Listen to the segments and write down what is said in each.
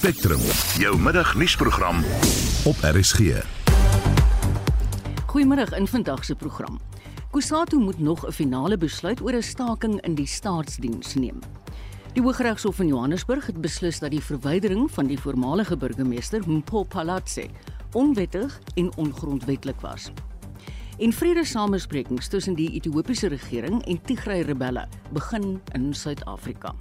Spectrum, jou middagnuusprogram op RSG. Goeiemôre in vandag se program. Kusatu moet nog 'n finale besluit oor 'n staking in die staatsdiens neem. Die Hooggeregshof in Johannesburg het beslis dat die verwydering van die voormalige burgemeester Mpho Palatse onwettig en ongrondwettig was. En vrede-samesprekings tussen die Ethiopiese regering en Tigray rebelle begin in Suid-Afrika.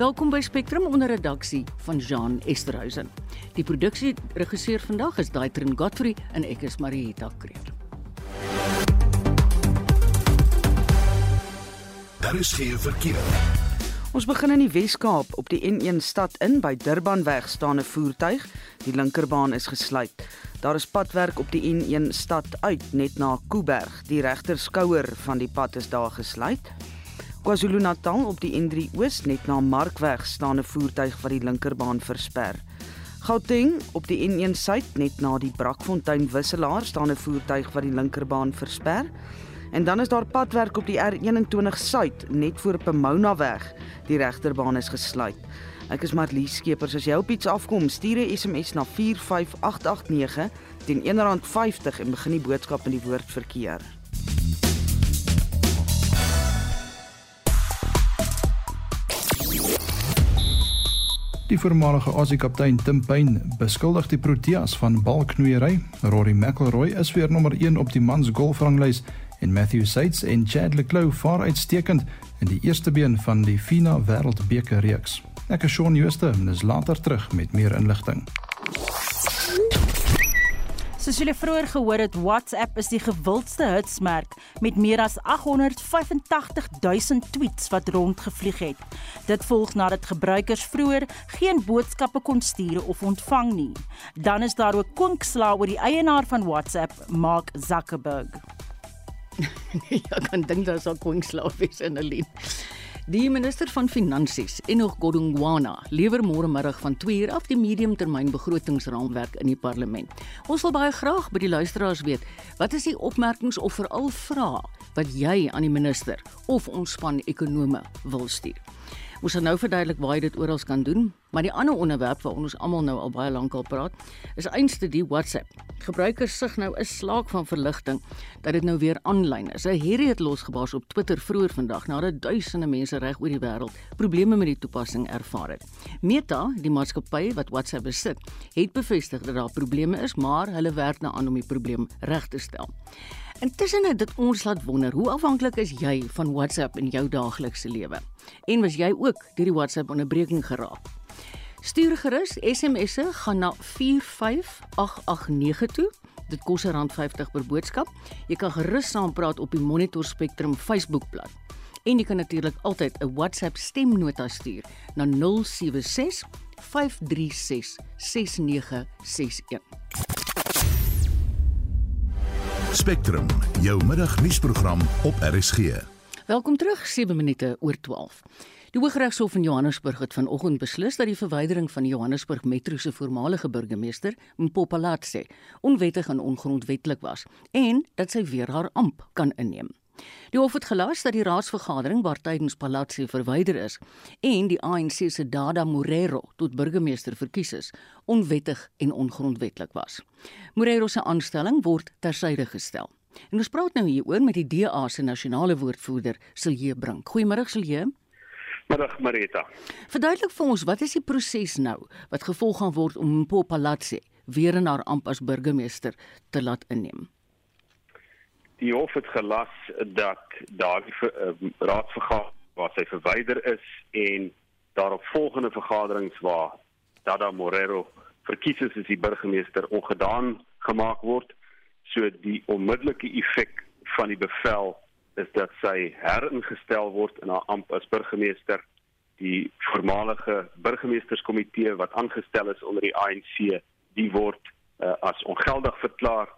Welkom by Spectrum onder redaksie van Jean Esterhuizen. Die produksieregisseur vandag is Daitrin Godfrey en ek is Marieta Kreer. Daar is geen verkeer. Ons begin in die Wes-Kaap op die N1 stad in by Durbanweg staan 'n voertuig. Die linkerbaan is gesluit. Daar is padwerk op die N1 stad uit net na Kuiberg. Die regter skouer van die pad is daar gesluit. KwaZulu-Natal op die N3 Oos net na Markweg staan 'n voertuig wat die linkerbaan versper. Gauteng op die N1 Suid net na die Brakfontein wisselaar staan 'n voertuig wat die linkerbaan versper. En dan is daar padwerk op die R21 Suid net voor Pomona weg. Die regterbaan is gesluit. Ek is Marlies Skeepers. As jy op iets afkom, stuur 'n SMS na 45889 teen R1.50 en begin die boodskap in die woord verkeer. Die voormalige Aussie-kaptein Tim Payne beskuldig die Proteas van balknoeiery. Rory McIlroy is weer nommer 1 op die mans golfranglys en Matthew Sates en Chad le Clos vaar uitstekend in die eerste been van die FINA Wêreldbeker reeks. Ek is Shaun Schuster en is later terug met meer inligting. Soos julle vroeër gehoor het, WhatsApp is die gewildste hitsmerk met meer as 885 000 tweets wat rondgevlieg het. Dit volg nadat gebruikers vroeër geen boodskappe kon stuur of ontvang nie. Dan is daar ook konksla oor die eienaar van WhatsApp, Mark Zuckerberg. ja, kan dink daar's al koingslaaf wees in 'n lien. Die minister van Finansies, Enoch Godongwana, lewer môre middag van 2uur af die mediumtermyn begrotingsraamwerk in die parlement. Ons wil baie graag by die luisteraars weet, wat is die opmerkings of veral vrae wat jy aan die minister of ons span ekonome wil stuur? Ons gaan nou verduidelik waar jy dit oral kan doen, maar die ander onderwerp waaroor ons almal nou al baie lank al praat, is einste die WhatsApp. Gebruikers sig nou 'n slaak van verligting dat dit nou weer aanlyn is. Hierdie het losgebars op Twitter vroeër vandag nadat duisende mense reg oor die wêreld probleme met die toepassing ervaar het. Meta, die maatskappy wat WhatsApp besit, het bevestig dat daar probleme is, maar hulle werk nou aan om die probleem reg te stel. Intussen het dit ons laat wonder, hoe afhanklik is jy van WhatsApp in jou daaglikse lewe? En was jy ook deur die WhatsApp onderbreking geraak? Stuur gerus SMS'e gaan na 45889 toe. Dit kos R50 per boodskap. Jy kan gerus saampraat op die Monitor Spectrum Facebookblad. En jy kan natuurlik altyd 'n WhatsApp stemnota stuur na 076 536 6961. Spectrum, jou middagnuusprogram op RSG. Welkom terug 7 minute oor 12. Die Hooggeregshof in Johannesburg het vanoggend beslis dat die verwydering van die Johannesburg Metro se voormalige burgemeester, Mpopalatse, onwettig en ongrondwettig was en dat sy weer haar amp kan inneem. Die hof het gelas dat die raadsvergadering waar tydens Palatsi verwyder is en die ANC se Dada Morero tot burgemeester verkies is, onwettig en ongrondwettig was. Morero se aanstelling word tersyde gestel. En ons praat nou hieroor met die DA se nasionale woordvoerder, Silje Brink. Goeiemôre Silje. Middag Marita. Verduidelik vir ons, wat is die proses nou wat gevolg gaan word om Mpo Palatsi weer in haar amp as burgemeester te laat inneem? Die hof het gelas dat daardie uh, raadsvergadering waar sy verwyder is en daarop volgende vergaderings waar Dada Morero verkies is as die burgemeester ongedaan gemaak word. So die onmiddellike effek van die bevel is dat sy heringestel word in haar amp as burgemeester. Die voormalige burgemeesterskomitee wat aangestel is onder die ANC, die word uh, as ongeldig verklaar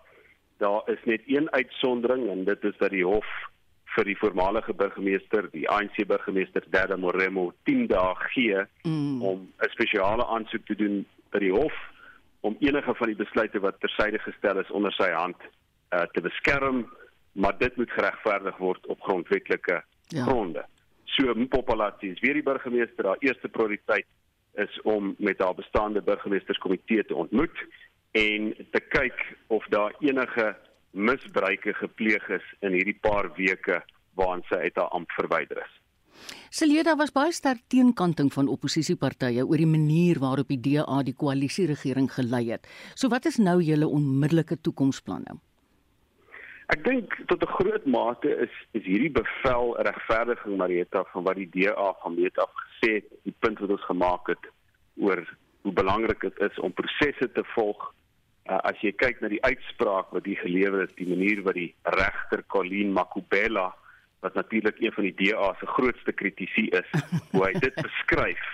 daar is net een uitsondering en dit is dat die hof vir die voormalige burgemeester, die ANC burgemeester Dada Moremo 10 dae gee mm. om 'n spesiale aansoek te doen by die hof om enige van die besluite wat tersyde gestel is onder sy hand uh, te beskerm, maar dit moet geregverdig word op grondwetlike ja. gronde. So Mpopalati is weer die burgemeester, haar eerste prioriteit is om met haar bestaande burgemeesterskomitee te ontmoet en te kyk of daar enige misbruike gepleeg is in hierdie paar weke waarin sy uit haar amp verwyder is. Seleda was baie sterk teenkanting van oppositiepartye oor die manier waarop die DA die koalisieregering gelei het. So wat is nou julle onmiddellike toekomsplanne? Ek dink tot 'n groot mate is is hierdie bevel 'n regverdiging Marieta van wat die DA van meet af gesê het, die punt wat ons gemaak het oor hoe belangrik dit is om prosesse te volg uh, as jy kyk na die uitspraak wat hier gelewer is, die manier wat die regter Colleen Makubela wat natuurlik een van die DA se grootste kritisie is, hoe hy dit beskryf,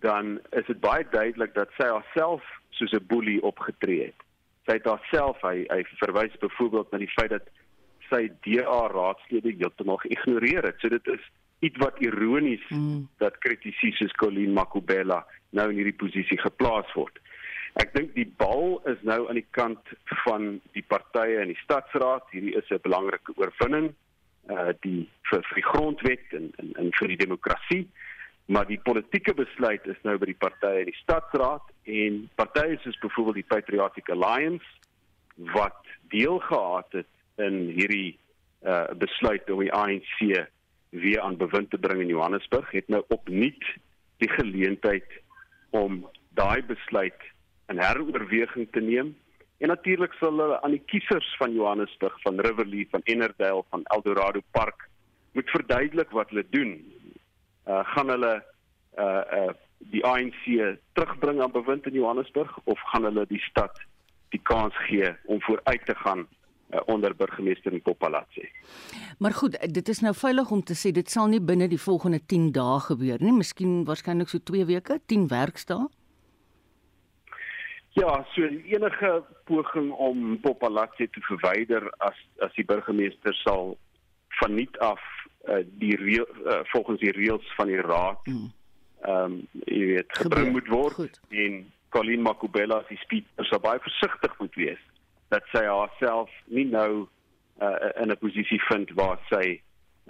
dan is dit baie duidelik dat sy haarself soos 'n boelie opgetree het. Sy het haarself hy hy verwys byvoorbeeld na die feit dat sy DA raadslede heeltemal geïgnoreer het. So dit is iets wat ironies mm. dat kritisie soos Colleen Makubela nou in hierdie posisie geplaas word. Ek dink die bal is nou aan die kant van die partye in die stadsraad. Hierdie is 'n belangrike oorwinning uh die vir, vir die grondwet en en en vir die demokrasie. Maar die politieke besluit is nou by die partye in die stadsraad en partye soos byvoorbeeld die Patriotic Alliance wat deel gehad het in hierdie uh besluit om die ANC weer aan bewind te bring in Johannesburg het nou opnuut die geleentheid om daai besluit in heroorweging te neem. En natuurlik sal hulle aan die kiesers van Johannesburg, van Riverlea, van Ennerdale, van Eldorado Park moet verduidelik wat hulle doen. Uh gaan hulle uh uh die ANC terugbring aan bewind in Johannesburg of gaan hulle die stad die kans gee om vooruit te gaan uh, onder burgemeester Nkopalatse. Maar goed, dit is nou veilig om te sê dit sal nie binne die volgende 10 dae gebeur nie, miskien waarskynlik so 2 weke, 10 werkdae. Ja, so enige poging om Popalatse te verwyder as as die burgemeester sal van nuut af uh, die reel, uh, volgens die reëls van die raad hmm. ehm um, jy weet gebring moet word Goed. en Colleen Makubela as die speaker sou baie versigtig moet wees dat sy haarself nie nou uh, in 'n posisie vind waar sy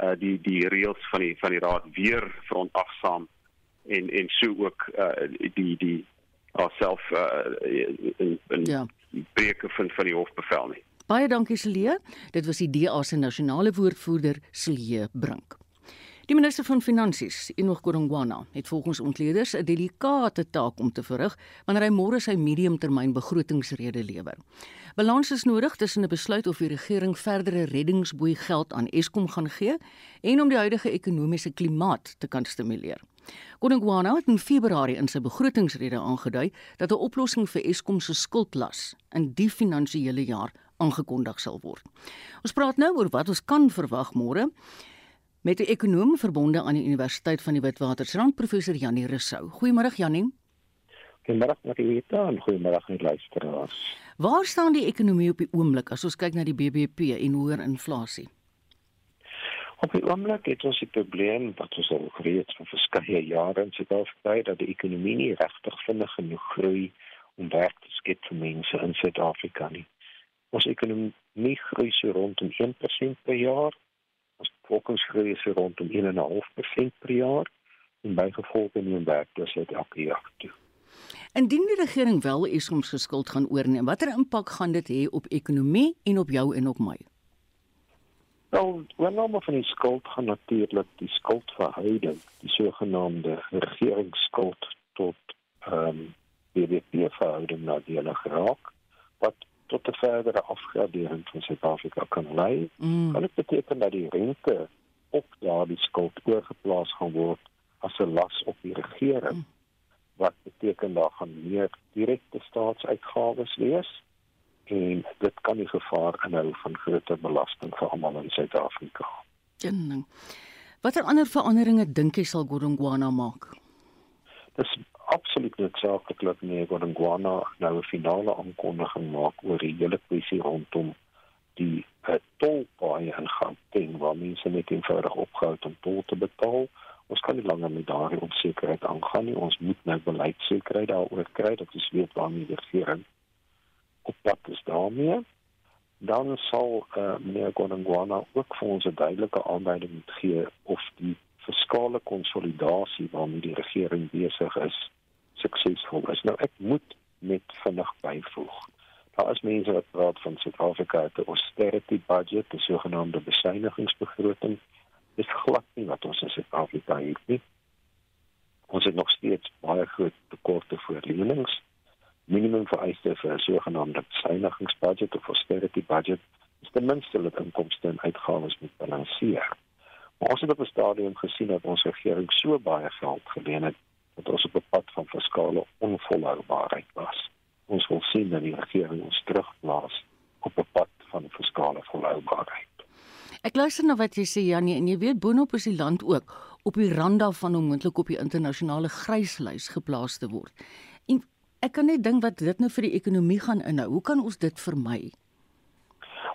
uh, die die reëls van die van die raad weer verontagsaam en en so ook uh, die die haarself uh, in in ja. breuke van van die hofbevel nie. Baie dankie Celie. Dit was die DA se nasionale woordvoerder Celie Brink. Die minister van Finansies, Enoch Godongwana, het volgens ontleeders 'n delikate taak om te verrig wanneer hy môre sy mediumtermyn begrotingsrede lewer. Balans is nodig tussen 'n besluit of die regering verdere reddingsboei geld aan Eskom gaan gee en om die huidige ekonomiese klimaat te kan stimuleer. Godongwana het in Februarie in sy begrotingsrede aangedui dat 'n oplossing vir Eskom se skuldlas in die finansiële jaar aangekondig sal word. Ons praat nou oor wat ons kan verwag môre met 'n ekonom verbonde aan die Universiteit van die Witwatersrand, professor Janie Rousseau. Goeiemôre Janie. Goeiemôre Marita en goeiemôre aan die luisteraars. Waar staan die ekonomie op die oomblik as ons kyk na die BBP en hoër inflasie? Op die oomblik het ons die probleem wat ons al geweet van verskeie jare in Suid-Afrika dat die ekonomie nie regtig vinnig genoeg groei om werk te skep vir mense in Suid-Afrika nie. Ons ekonomie groei so rondom 1% per jaar. Ons bevolkingsgroei is rondom 1.5% per jaar en bygevolg neem werkloosheid elke jaar toe. Indien die regering wel eens ons geskuld gaan oorneem, watter impak gaan dit hê op ekonomie en op jou en op my? Nou, wanneer van die skuld gaan natuurlik die skuldverhouding, die sogenaamde regeringsskuld tot ehm um, BBP verhouding na die hele geraak wat tot 'n verdere afgradering van Suid-Afrika kan lei. Mm. Kan dit beteken dat die rente op daardie skuld oorgeplaas gaan word as 'n las op die regering? Mm. Wat beteken daar gaan meer direkte staatsuitgawes wees? en dit kan die gevaar inhou van groter belasting vir almal in Suid-Afrika. Ding. Watter ander veranderinge dink jy sal Godongwana maak? Dis absoluut noodsaaklik nie Godongwana nou 'n finale aankondiging maak oor die hele kwessie rondom die uh, tolpaaie in Gauteng waar mense net eenvoudig opgehou om tol te betaal. Ons kan nie langer met daardie onsekerheid aangaan nie. Ons moet nou beleidsekerheid daaroor kry dat ons weet waarmee die regering op pad is daarmee dan sal uh, meneer Gonangwana ook vir ons 'n duidelike aanduiding gee of die fiskale konsolidasie waarmee die regering besig is suksesvol is. Nou ek moet net vinnig byvoeg. Daar is mense wat praat van Suid-Afrika se austerity budget, die sogenaamde besuinigingsbegroting. Dis glad nie wat ons in Suid-Afrika het nie. Ons het nog steeds baie groot tekorte vir lenings. Minimum vereiste vir 'n sogenaamde besuinigingsbudget of austerity budget is ten minste dat inkomste en uitgawes moet balanseer. Maar ons het op 'n stadium gesien dat ons regering so baie geld geleen het dat ons op 'n pad van fiskale onvolhoubaarheid was. Ons wil sien dat die regering ons terugplaas op 'n pad van fiskale volhoubaarheid. Ek luister na wat jy sê Janie en jy weet boonop is die land ook op die rand daarvan om moontlik op die internasionale gryslys geplaas te word. En ek kan net dink wat dit nou vir die ekonomie gaan inhou. Hoe kan ons dit vermy?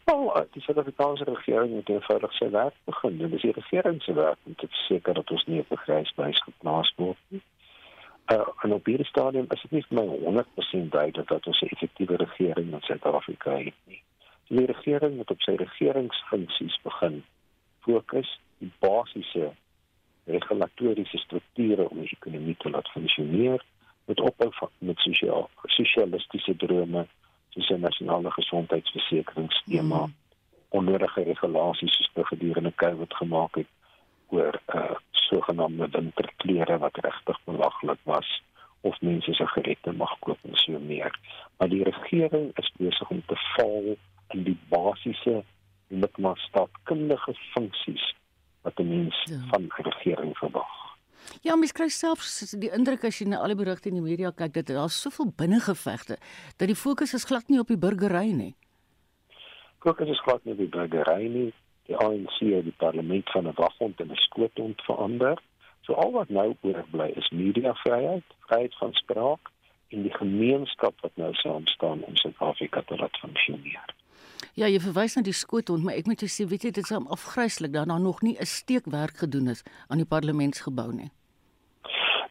Wel, uh, die Suid-Afrikaanse regering moet eenvoudig sy werk begin. Dit is die regering se werk om te verseker dat ons nie op 'n gryslys geplaas word nie. Uh, en op hierdie stadium is dit nie vir my 100% duidelik dat ons 'n effektiewe regering in Suid-Afrika het nie. Die regering moet op sy regeringsfunksies begin fokus die basiese regulatoriese strukture om die ekonomie te laat funksioneer met ophou met sosiaal sosialistiese drome soos 'n nasionale gesondheidsversekeringsskema mm. onnodige regulasies soos gedurende COVID gemaak het oor uh sogenaamde winterklere wat regtig belaglik was of mense se gerette mag koop en so meer. Maar die regering is besig om te val in die basiese met staatkundige funksies wat 'n mens ja. van 'n regering verwag. Ja, mens kry selfs die indruk as jy na al die berigte in die media kyk dat daar soveel binnengevegte dat die fokus is glad nie op die burgery nie. Fokus is glad nie op die burgery nie die ANC het die parlement van 'n waghond en 'n skoothond verander. So al wat nou oorbly is mediavryheid, vryheid van spraak en die gemeenskap wat nou saam staan om Suid-Afrika te laat funksioneer. Ja, jy verwys na die skoothond, maar ek moet jou sê, weet jy, dit is afgryslik dat daar nog nie 'n steekwerk gedoen is aan die parlementsgebou nie.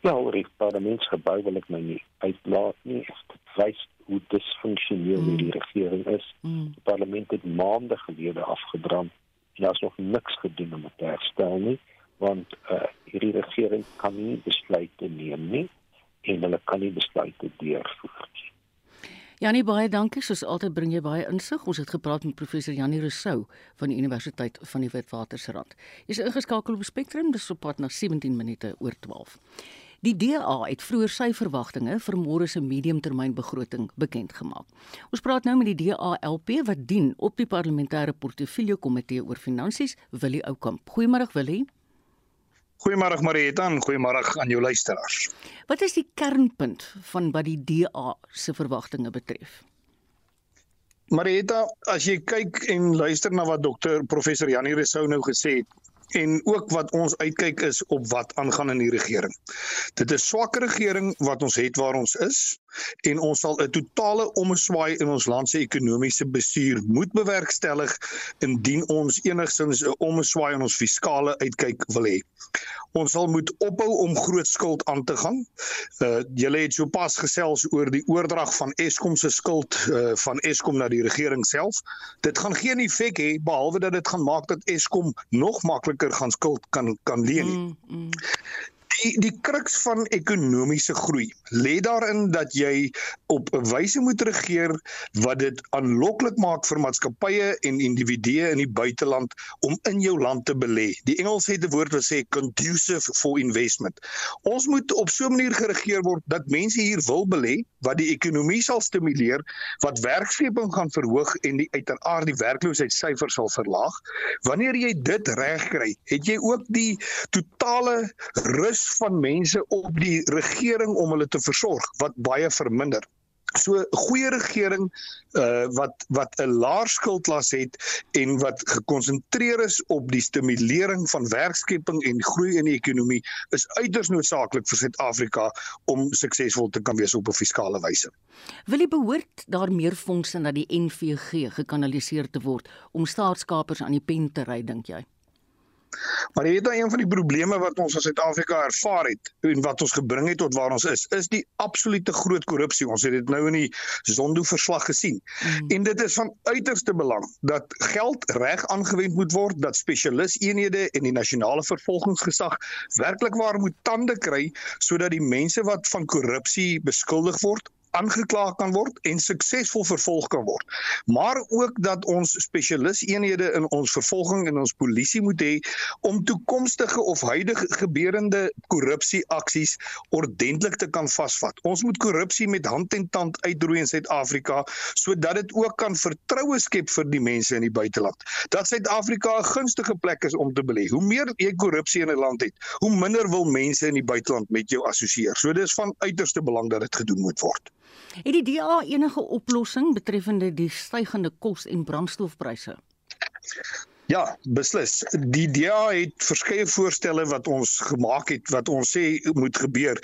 Ja, oor die parlementsgebou wil ek my nie uitlaat nie. Dit wys hoe disfunksioneel mm. die regering is. Mm. Die parlement het maande gelede afgebrand daar's nog niks gedoen om dit te herstel nie want uh, hierdie regering kan nie besluite neem nie en hulle kan nie besluite deurvoer nie. Janie baie dankie soos altyd bring jy baie insig. Ons het gepraat met professor Janie Rousseau van die Universiteit van die Witwatersrand. Jy's ingeskakel op Spectrum, dis op pad na 17 minute oor 12. Die DA het vroeër sy verwagtinge vir môre se mediumtermynbegroting bekend gemaak. Ons praat nou met die DA-LP wat dien op die parlementêre portefeulje komitee oor finansies, Willie Oukamp. Goeiemôre Willie. Goeiemôre Marieta en goeiemôre aan jou luisteraars. Wat is die kernpunt van wat die DA se verwagtinge betref? Marieta, as jy kyk en luister na wat dokter professor Janie Resou nou gesê het, en ook wat ons uitkyk is op wat aangaan in die regering. Dit is swakker regering wat ons het waar ons is en ons sal 'n totale omswaai in ons land se ekonomiese bestuur moet bewerkstellig indien ons enigstens 'n omswaai in ons fiskale uitkyk wil hê. Ons sal moet ophou om groot skuld aan te gaan. Uh julle het sopas gesels oor die oordrag van Eskom se skuld uh van Eskom na die regering self. Dit gaan geen effek hê behalwe dat dit gaan maak dat Eskom nog makliker gaan skuld kan kan leen. Mm, mm die die kruks van ekonomiese groei lê daarin dat jy op 'n wyse moet regeer wat dit aanloklik maak vir maatskappye en individue in die buiteland om in jou land te belê. Die Engels het 'n woord wat sê conducive for investment. Ons moet op so 'n manier geregeer word dat mense hier wil belê wat die ekonomie sal stimuleer, wat werkskeping gaan verhoog en die uiteraard die werkloosheidsyfers sal verlaag. Wanneer jy dit regkry, het jy ook die totale rus van mense op die regering om hulle te versorg wat baie verminder. So goeie regering uh wat wat 'n laer skuldlas het en wat gekonsentreer is op die stimulering van werkskeping en groei in die ekonomie is uiters noodsaaklik vir Suid-Afrika om suksesvol te kan wees op 'n fiskale wyse. Wil jy behoort daar meer fondse na die NVG gekanaliseer te word om staatskapers aan die pen te ry dink jy? Maar jy weet dan een van die probleme wat ons in Suid-Afrika ervaar het en wat ons gebring het tot waar ons is, is die absolute groot korrupsie. Ons het dit nou in die Zondo verslag gesien. Mm. En dit is van uiterste belang dat geld reg aangewend moet word, dat spesialiseenhede en die nasionale vervolgingsgesag werklik waar moet tande kry sodat die mense wat van korrupsie beskuldig word aangekla kan word en suksesvol vervolg kan word. Maar ook dat ons spesialiseenhede in ons vervolging en ons polisie moet hê om toekomstige of huidige gebeurende korrupsieaksies ordentlik te kan vasvat. Ons moet korrupsie met hand en tand uitroei in Suid-Afrika sodat dit ook kan vertroue skep vir die mense in die buiteland. Dat Suid-Afrika 'n gunstige plek is om te belê. Hoe meer jy korrupsie in 'n land het, hoe minder wil mense in die buiteland met jou assosieer. So dis van uiterste belang dat dit gedoen moet word. Het die DA enige oplossing betreffende die stygende kos en brandstofpryse? Ja, beslis. Die DA het verskeie voorstelle wat ons gemaak het wat ons sê moet gebeur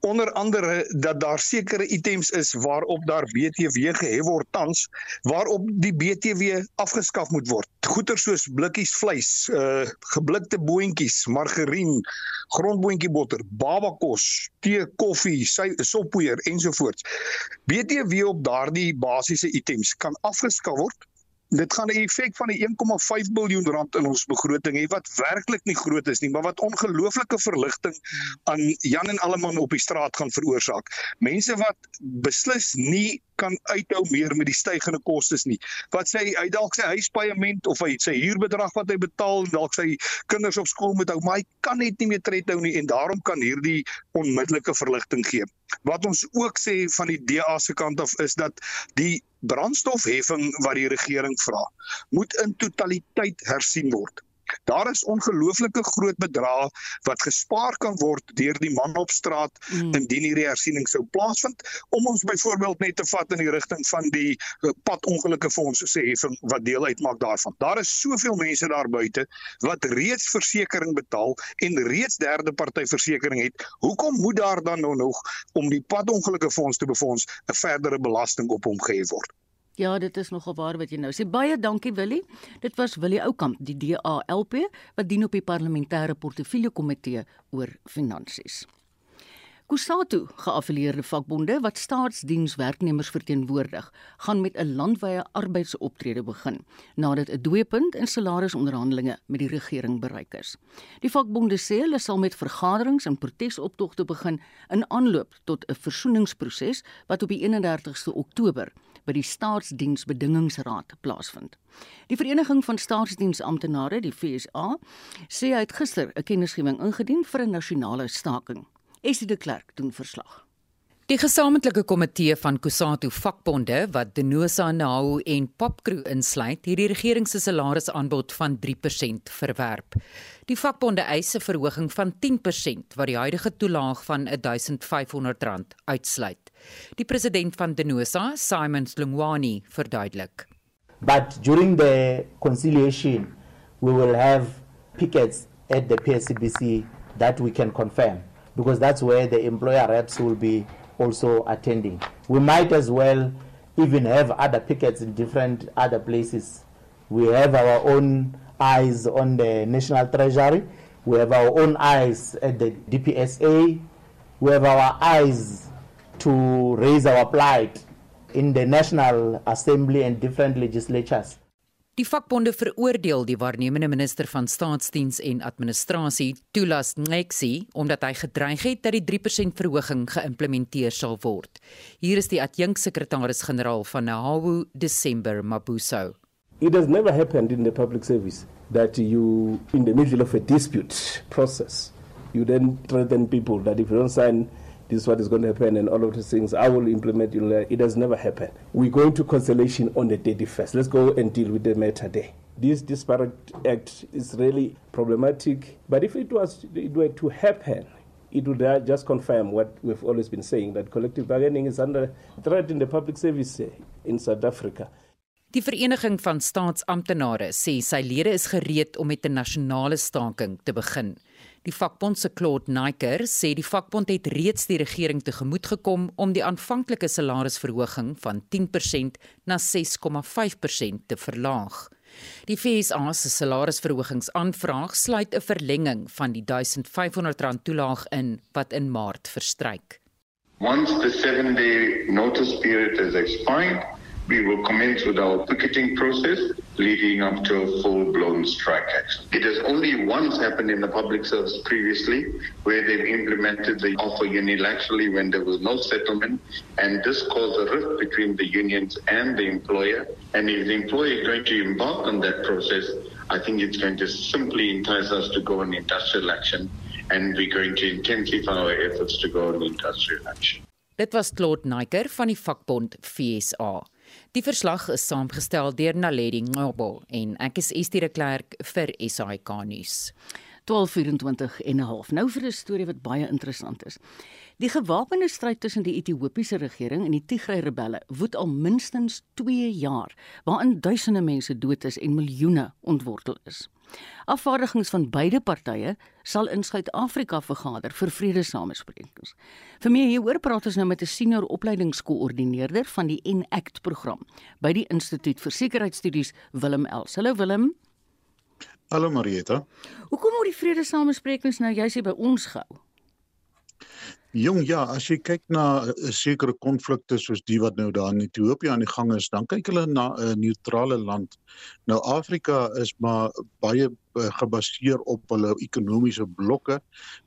onder andere dat daar sekere items is waarop daar BTW gehef word tans waarop die BTW afgeskaf moet word. Goeder soos blikkies vleis, uh geblikte boontjies, margarien, grondboontjiebotter, babakos, tee, koffie, soppoeier ensovoorts. BTW op daardie basiese items kan afgeskaf word Dit gaan 'n effek van die 1,5 miljard rand in ons begroting hê wat werklik nie groot is nie, maar wat ongelooflike verligting aan Jan en Alleman op die straat gaan veroorsaak. Mense wat beslis nie kan uithou meer met die stygende kostes nie. Wat sê hy dalk sy huispaaiement of hy sy huurbedrag wat hy betaal, dalk sy kinders op skool moet hou, maar hy kan net nie meer tred hou nie en daarom kan hierdie onmiddellike verligting gee. Wat ons ook sê van die DA se kant af is dat die brandstofheffing wat die regering vra, moet in totaliteit hersien word. Daar is ongelooflike groot bedrae wat gespaar kan word deur die man op straat mm. indien hierdie hersiening sou plaasvind om ons byvoorbeeld net te vat in die rigting van die eh, padongelukke fonds sê heffing wat deel uitmaak daarvan. Daar is soveel mense daar buite wat reeds versekerings betaal en reeds derde party versekerings het. Hoekom moet daar dan nou nog om die padongelukke fonds te befonds 'n verdere belasting op hom gehef word? Ja, dit is nogal waar wat jy nou sê. Baie dankie Willie. Dit was Willie Oukamp, die DALP wat dien op die parlementêre portefeulje komitee oor finansies. Kusatu, geaffilieerde vakbonde wat staatsdienswerknemers verteenwoordig, gaan met 'n landwyse arbeidsoptrede begin nadat 'n dooiepunt in salarisonderhandelinge met die regering bereik is. Die vakbonde sê hulle sal met vergaderings en protesoptogte begin in aanloop tot 'n versoeningsproses wat op die 31ste Oktober by die Staatsdiensbedingingsraad plaasvind. Die Vereniging van Staatsdiensamptenare, die FSA, sê hy het gister 'n kennisgewing ingedien vir 'n nasionale staking. Esie de Klerk doen verslag. Die gesamentlike komitee van Kusatu vakbonde wat Denosa Nahu en Popcrew insluit, het die regering se salarisaanbod van 3% verwerp. Die vakbonde eis 'n verhoging van 10% wat die huidige toelaag van R1500 uitsluit. Die president van Denosa, Simon Slungwani, verduidelik. But during the conciliation, we will have pickets at the PSCBC that we can confirm because that's where the employer reps will be also attending. We might as well even have other pickets in different other places. We have our own eyes on the National Treasury. We have our own eyes at the DPSA. We have our eyes to raise our plight in the National Assembly and different legislatures. Die vakbonde veroordeel die waarnemende minister van staatsdiens en administrasie, Tulas Nxesi, omdat hy gedreig het dat die 3% verhoging geïmplementeer sal word. Hier is die adjunksekretaris-generaal van Nahawu, December Mabuso. It has never happened in the public service that you in the middle of a dispute process you then threaten people that if you don't sign this is what is going to happen and all of these things. I will implement it. It has never happened. We're going to conciliation on the 31st. Let's go and deal with the matter there. This disparate act is really problematic. But if it was it were to happen, it would just confirm what we've always been saying that collective bargaining is under threat in the public service in South Africa. Die vereniging van staatsamptenare sê sy lede is gereed om met 'n nasionale staking te begin. Die vakbond se Claude Niker sê die vakbond het reeds die regering tegemoet gekom om die aanvanklike salarisverhoging van 10% na 6,5% te verlaag. Die FSA se salarisverhogingsaanvraag sluit 'n verlenging van die R1500 toelaag in wat in Maart verstryk. Once the 7-day notice period has expired, we will commence with our picketing process leading up to a full-blown strike action. It has only once happened in the public service previously where they've implemented the offer unilaterally when there was no settlement and this caused a rift between the unions and the employer and if the employer is going to embark on that process I think it's going to simply entice us to go on industrial action and we're going to intensify our efforts to go on industrial action. Dit was Claude Naiker van die vakbond FSA. Die verslag is saamgestel deur Naledi Ngobo en ek is Estie de Klerk vir SAK nuus. 12:24 en 'n half. Nou vir 'n storie wat baie interessant is. Die gewapende stryd tussen die Ethiopiese regering en die Tigray-rebelle woed al minstens 2 jaar, waarin duisende mense dood is en miljoene ontwortel is. Afvaardigings van beide partye sal in Suid-Afrika vergader vir vredesamesprekings. Vir meer hieroor praat ons nou met 'n senior opleidingskoördineerder van die Enact program by die Instituut vir Sekuriteitsstudies Willem Els. Hallo Willem. Hallo Marieta. Hoekom word die vredesamesprekings nou juis hier by ons gehou? Jong ja, as jy kyk na 'n uh, sekere konflikte soos die wat nou daar in Ethiopië aan die gang is, dan kyk hulle na 'n uh, neutrale land. Nou Afrika is maar baie uh, gebaseer op hulle ekonomiese blokke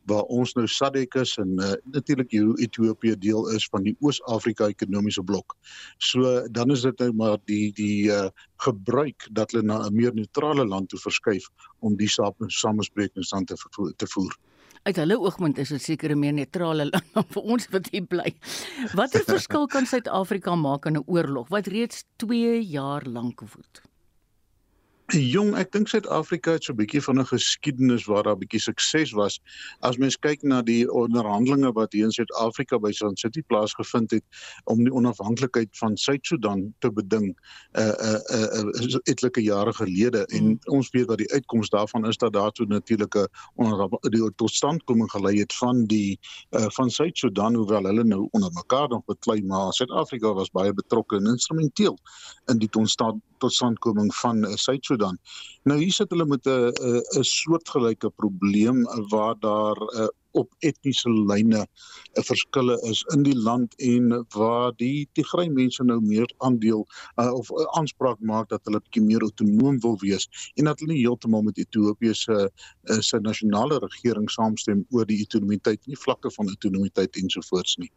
waar ons nou SADC is en uh, natuurlik Ethiopië deel is van die Oos-Afrika ekonomiese blok. So dan is dit nou maar die die uh, gebruik dat hulle na 'n meer neutrale land toe verskuif om die samesprekings aan te te voer uit hulle oogpunt is dit seker 'n meer neutrale land dan vir ons wat hier bly. Watter verskil kan Suid-Afrika maak in 'n oorlog wat reeds 2 jaar lank woed? Jong, ek dink Suid-Afrika het so 'n bietjie van 'n geskiedenis waar daar 'n bietjie sukses was. As mens kyk na die onderhandelinge wat hier in Suid-Afrika by Sun City plaasgevind het om die onafhanklikheid van Suid-Sudan te beding, uh uh uh etlike jare gelede en mm. ons weet wat die uitkoms daarvan is dat daartoe natuurlik 'n onder die totstandkoming gelei het van die uh van Suid-Sudan hoewel hulle nou onder mekaar dan beklei maar Suid-Afrika was baie betrokke en instrumenteel in die totstand totstandkoming van uh, Suid-Sudan. Nou hier sit hulle met 'n 'n 'n soortgelyke probleem waar daar uh, op etniese lyne 'n verskille is in die land en waar die Tigray mense nou meer aandeel uh, of uh, aanspraak maak dat hulle bietjie meer autonoom wil wees en dat hulle nie heeltemal met Ethiopië se uh, se nasionale regering saamstem oor die autonomiteit nie vlakke van autonomiteit ensovoorts nie.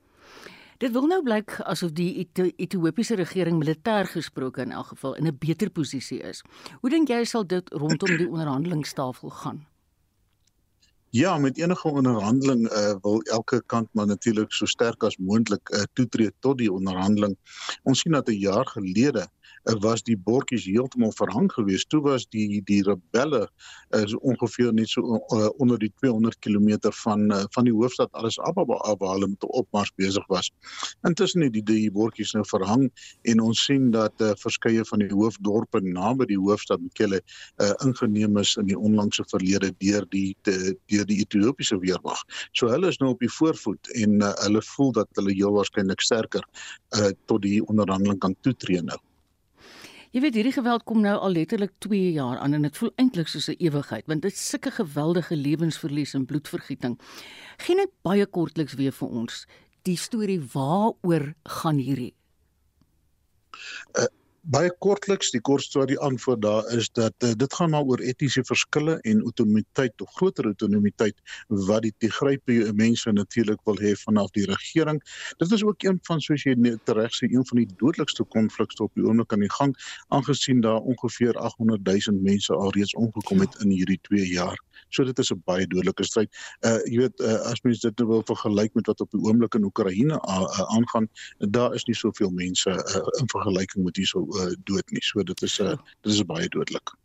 Dit wil nou blyk asof die Ethiopiese regering militêr gesproke in elk geval in 'n beter posisie is. Hoe dink jy sal dit rondom die onderhandelingstafel gaan? Ja, met enige onderhandeling uh, wil elke kant maar natuurlik so sterk as moontlik uh, toetree tot die onderhandeling. Ons sien dat 'n jaar gelede was die bordjies heeltemal verhang geweest. Toe was die die rebelle is uh, ongeveer net so uh, onder die 200 km van uh, van die hoofstad Addis Ababa af waar hulle met 'n opmars besig was. Intussen het die die bordjies nou verhang en ons sien dat uh, verskeie van die hoofdorpe naby die hoofstad Mekelle uh, ingeneem is in die onlangse verlede deur die te, deur die Ethiopiese weermag. So hulle is nou op die voorvoet en uh, hulle voel dat hulle heel waarskynlik sterker uh, tot die onderhandeling kan toetree nou. Jy weet hierdie geweld kom nou al letterlik 2 jaar aan en dit voel eintlik soos 'n ewigheid want dit is sulke geweldige lewensverlies en bloedvergieting. Geen net baie kortliks weer vir ons die storie waaroor gaan hierdie? Uh, baie kortliks die kort storie antwoord daar is dat uh, dit gaan maar oor etiese verskille en autonomiteit of groter autonomiteit wat die Tigrype mense natuurlik wil hê vanaf die regering. Dit is ook een van soos jy reg sê een van die dodelikste konflikte op die oomblik aan die gang aangesien daar ongeveer 800 000 mense alreeds omgekom het in hierdie 2 jaar. So dit is 'n baie dodelike stryd. Uh jy weet uh, as mens dit nou wil vergelyk met wat op die oomblik in Oekraïne aangaan, daar is nie soveel mense uh, in vergelyking met hierso uh, dood nie. So dit is 'n uh, dit is baie dodelik.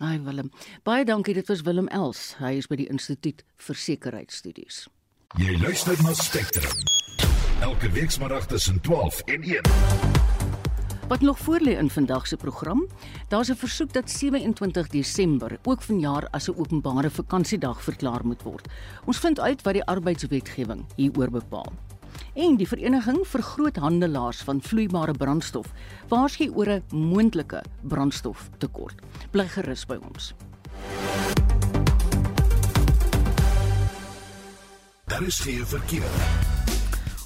Ai Willem. Baie dankie. Dit was Willem Els. Hy is by die Instituut vir Sekuriteitsstudies. Jy luister na Spectrum. Elke week saterdag tussen 12 en 1. Wat nog voor lê in vandag se program? Daar's 'n versoek dat 27 Desember ook vanjaar as 'n openbare vakansiedag verklaar moet word. Ons vind uit wat die arbeidswetgewing hieroor bepaal. En die vereniging vir groothandelaars van vloeibare brandstof waarsku oor 'n moontlike brandstoftekort. Bly gerus by ons. Daar is geen verkeer.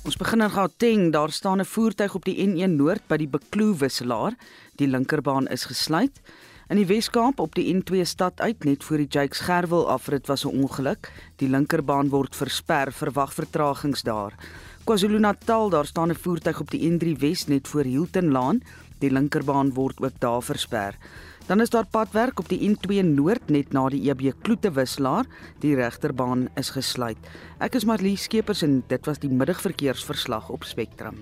Ons begin in Gauteng, daar staan 'n voertuig op die N1 Noord by die Bekloo wisselaar. Die linkerbaan is gesluit. In die Weskaap op die N2 stad uit net voor die Jakes Gerwel afrit was 'n ongeluk. Die linkerbaan word versper, verwag vertragings daar. KwaZulu-Natal, daar staan 'n voertuig op die N3 Wes net voor Hilton Laan. Die linkerbaan word ook daar versper. Dan is daar padwerk op die N2 Noord net na die EB Kloete wisselaar. Die regterbaan is gesluit. Ek is Marlie Skeepers en dit was die middagverkeersverslag op Spectrum.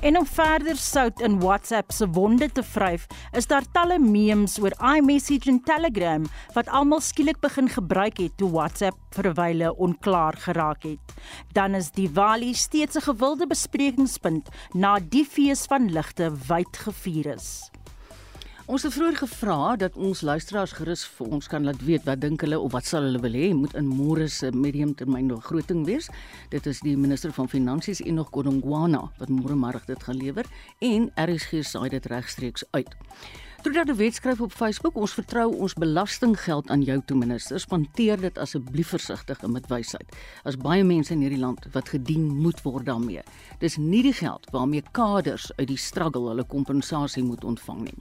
En om verder sout in WhatsApp se wonde te vryf, is daar talle memes oor iMessage en Telegram wat almal skielik begin gebruik het toe WhatsApp verwyle onklaar geraak het. Dan is Diwali steeds 'n gewilde besprekingspunt na die fees van ligte wyd gevier is. Ons het vroeër gevra dat ons luisteraars gerus vir ons kan laat weet wat dink hulle of wat sal hulle wil hê moet in môre se mediumtermyn begroting wees. Dit is die minister van Finansies Enoch Godongwana wat môre middag dit gaan lewer en RSG saai dit regstreeks uit. Terwyl die wet skryf op Facebook, ons vertrou ons belastinggeld aan jou toe minister. Spanteer dit asseblief versigtig en met wysheid. As baie mense in hierdie land wat gedien moet word daarmee. Dis nie die geld waarmee kaders uit die struggle hulle kompensasie moet ontvang nie.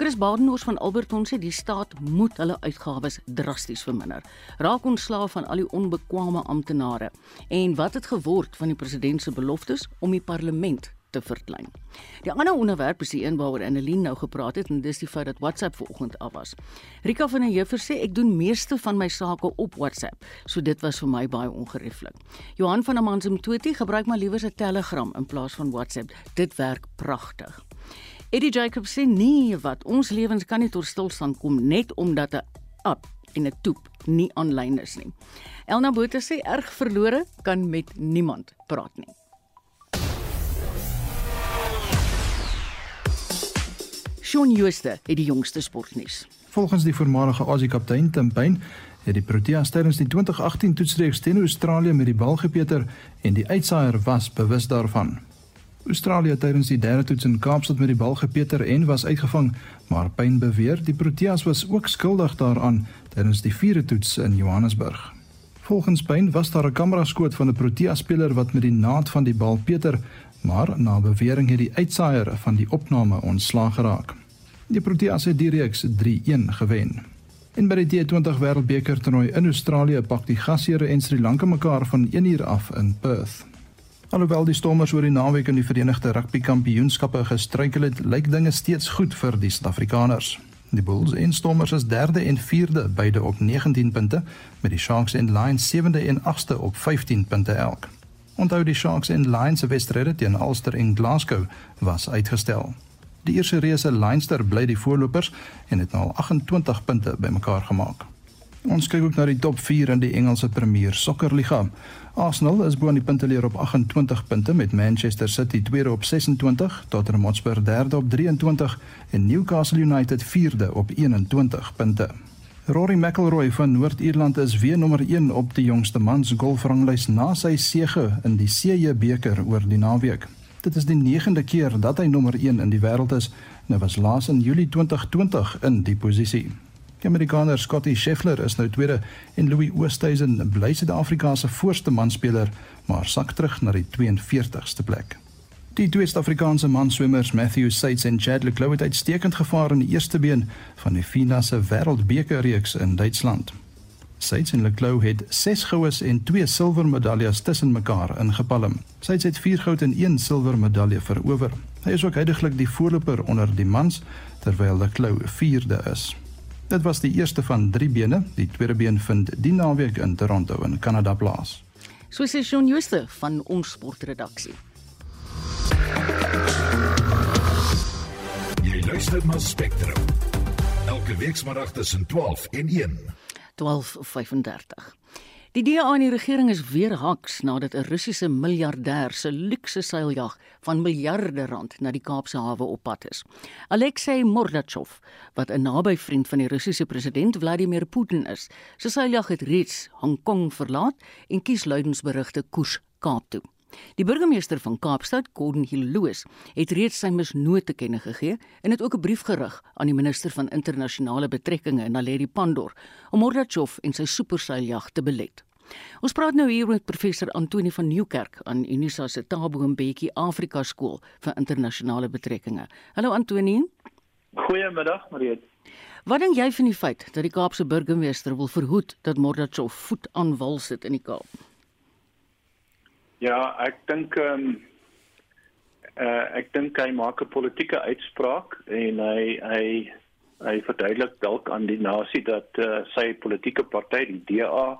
Chris Badenhorst van Alberton sê die staat moet hulle uitgawes drasties verminder. Raak ontslaaf van al die onbekwame amptenare. En wat het geword van die president se beloftes om die parlement te verklein. Die ander onderwerp is die een waaroor Annelien nou gepraat het en dis die feit dat WhatsApp vanoggend af was. Rika van der Heever sê ek doen meeste van my sake op WhatsApp, so dit was vir my baie ongerieflik. Johan van Amansum Toti gebruik maar liewer 'n Telegram in plaas van WhatsApp. Dit werk pragtig. Eddie Jacobs sê nee, wat ons lewens kan nie tot stilstand kom net omdat 'n app en 'n toep nie aanlyn is nie. Elna Botha sê erg verlore kan met niemand praat nie. Shaun Schuster het die jongste sportnuus. Volgens die voormalige Aussie-kaptein Tim Payne het die Proteas tydens die 2018 toetsreeks teen Australië met die bal gepeter en die uitsaaier was bewus daarvan. Australië tydens die derde toets in Kaapstad met die bal gepeter en was uitgevang, maar Pyn beweer die Proteas was ook skuldig daaraan tydens die vierde toets in Johannesburg. Volgens Pyn was daar 'n kameraskoot van 'n Protea speler wat met die naad van die bal peter, maar na bewering het die uitsaaier van die opname ontslaag geraak. Die Proteas het die reeks 3-1 gewen. En by die T20 Wêreldbeker toernooi in Australië pak die gasheere en Sri Lanka mekaar van 1 uur af in Perth. Alhoewel die Stormers oor die naweek in die Verenigde Rugby Kampioenskappe gestruikel het, lyk dinge steeds goed vir die Suid-Afrikaners. Die Bulls en Stormers is derde en vierde, beide op 19 punte, met die Sharks en Lions sewende en agste op 15 punte elk. Onthou die Sharks en Lions se wedstryd teen Ulster en Glasgow was uitgestel. Die eerste reëse Leinster bly die voorlopers en het nou al 28 punte bymekaar gemaak. Ons kyk ook na die top 4 in die Engelse Premier Sokkerliga. Arsenal is bo aan die punteleer op 28 punte met Manchester City tweede op 26, Tottenham Hotspur derde op 23 en Newcastle United vierde op 21 punte. Rory McIlroy van Noord-Ierland is weer nommer 1 op die jongste mans golfranglys na sy sege in die CJ beker oor die naweek. Dit is die 9de keer dat hy nommer 1 in die wêreld is. Nou was laas in Julie 2020 in die posisie. Die Amerikaner Scottie Scheffler is nou tweede en Louis Oosthuizen bly Suid-Afrika se voorste manspeler, maar sak terug na die 42ste plek. Die twee Suid-Afrikaanse manswemmers Matthew Seitz en Chad le Clos het uitstekend gevaar in die eerste been van die FINA se Wêreldbekerreeks in Duitsland. Seitz en le Clos het 6 goues en 2 silwer medaljes tussen mekaar ingepalm. Seitz het 4 goud en 1 silwer medalje verower. Hy is ook heidaglik die voorloper onder die mans terwyl le Clos 4de is. Dit was die eerste van 3 bene. Die tweede been vind die naweek in Toronto in Kanada plaas. So sê Shaun Schuster van ons sportredaksie. Jy luister na Spectrum. Elke week saterdag tussen 12 en 1. 12:35. Die DA en die regering is weer haks nadat 'n Russiese miljardêr se luukse seiljag van miljarde rand na die Kaapse hawe op pad is. Alexei Mordachov, wat 'n naby vriend van die Russiese president Vladimir Putin is, se seiljag het reeds Hong Kong verlaat en kies luidensberigte koers Kaap toe. Die burgemeester van Kaapstad, Gordon Hilloos, het reeds sy misnoot te kenne gegee en het ook 'n brief gerig aan die minister van internasionale betrekkinge, Naledi Pandor, om Mordachov en sy superseiljag te belet. Ons praat nou hier met professor Antoni van Nieuwkerk aan Unisa se Tabo Mbeki Afrika Skool vir internasionale betrekkinge. Hallo Antoni. Goeiemiddag, Mariet. Wat dink jy van die feit dat die Kaapse burgemeester wil verhoed dat Mordachov voet aan wal sit in die Kaap? Ja, ek dink ehm um, uh, ek dink hy maak 'n politieke uitspraak en hy hy hy verduidelik dalk aan die nasie dat uh, sy politieke party die DA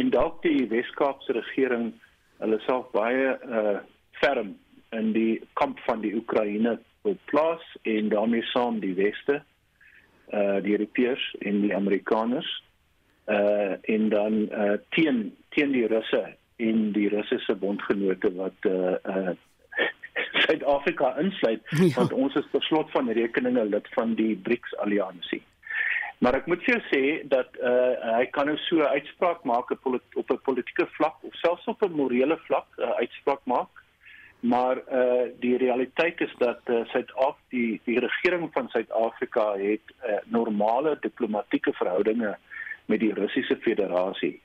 en dalk die Wes-Kaapse regering hulle self baie uh, ferm in die kamp van die Oekraïne wil plaas en daarmee saam die weste uh die Europeërs en die Amerikaners uh en dan uh teen teen die Russe en die Russiese bondgenote wat uh uh Suid-Afrika insluit ja. want ons is per slot van rekeninge lid van die BRICS alliansie. Maar ek moet jou sê dat uh hy kan nou so 'n uitspraak maak op 'n politieke vlak of selfs op 'n morele vlak 'n uh, uitspraak maak. Maar uh die realiteit is dat uh, Suid-Afrika die die regering van Suid-Afrika het uh, normale diplomatieke verhoudinge met die Russiese Federasie.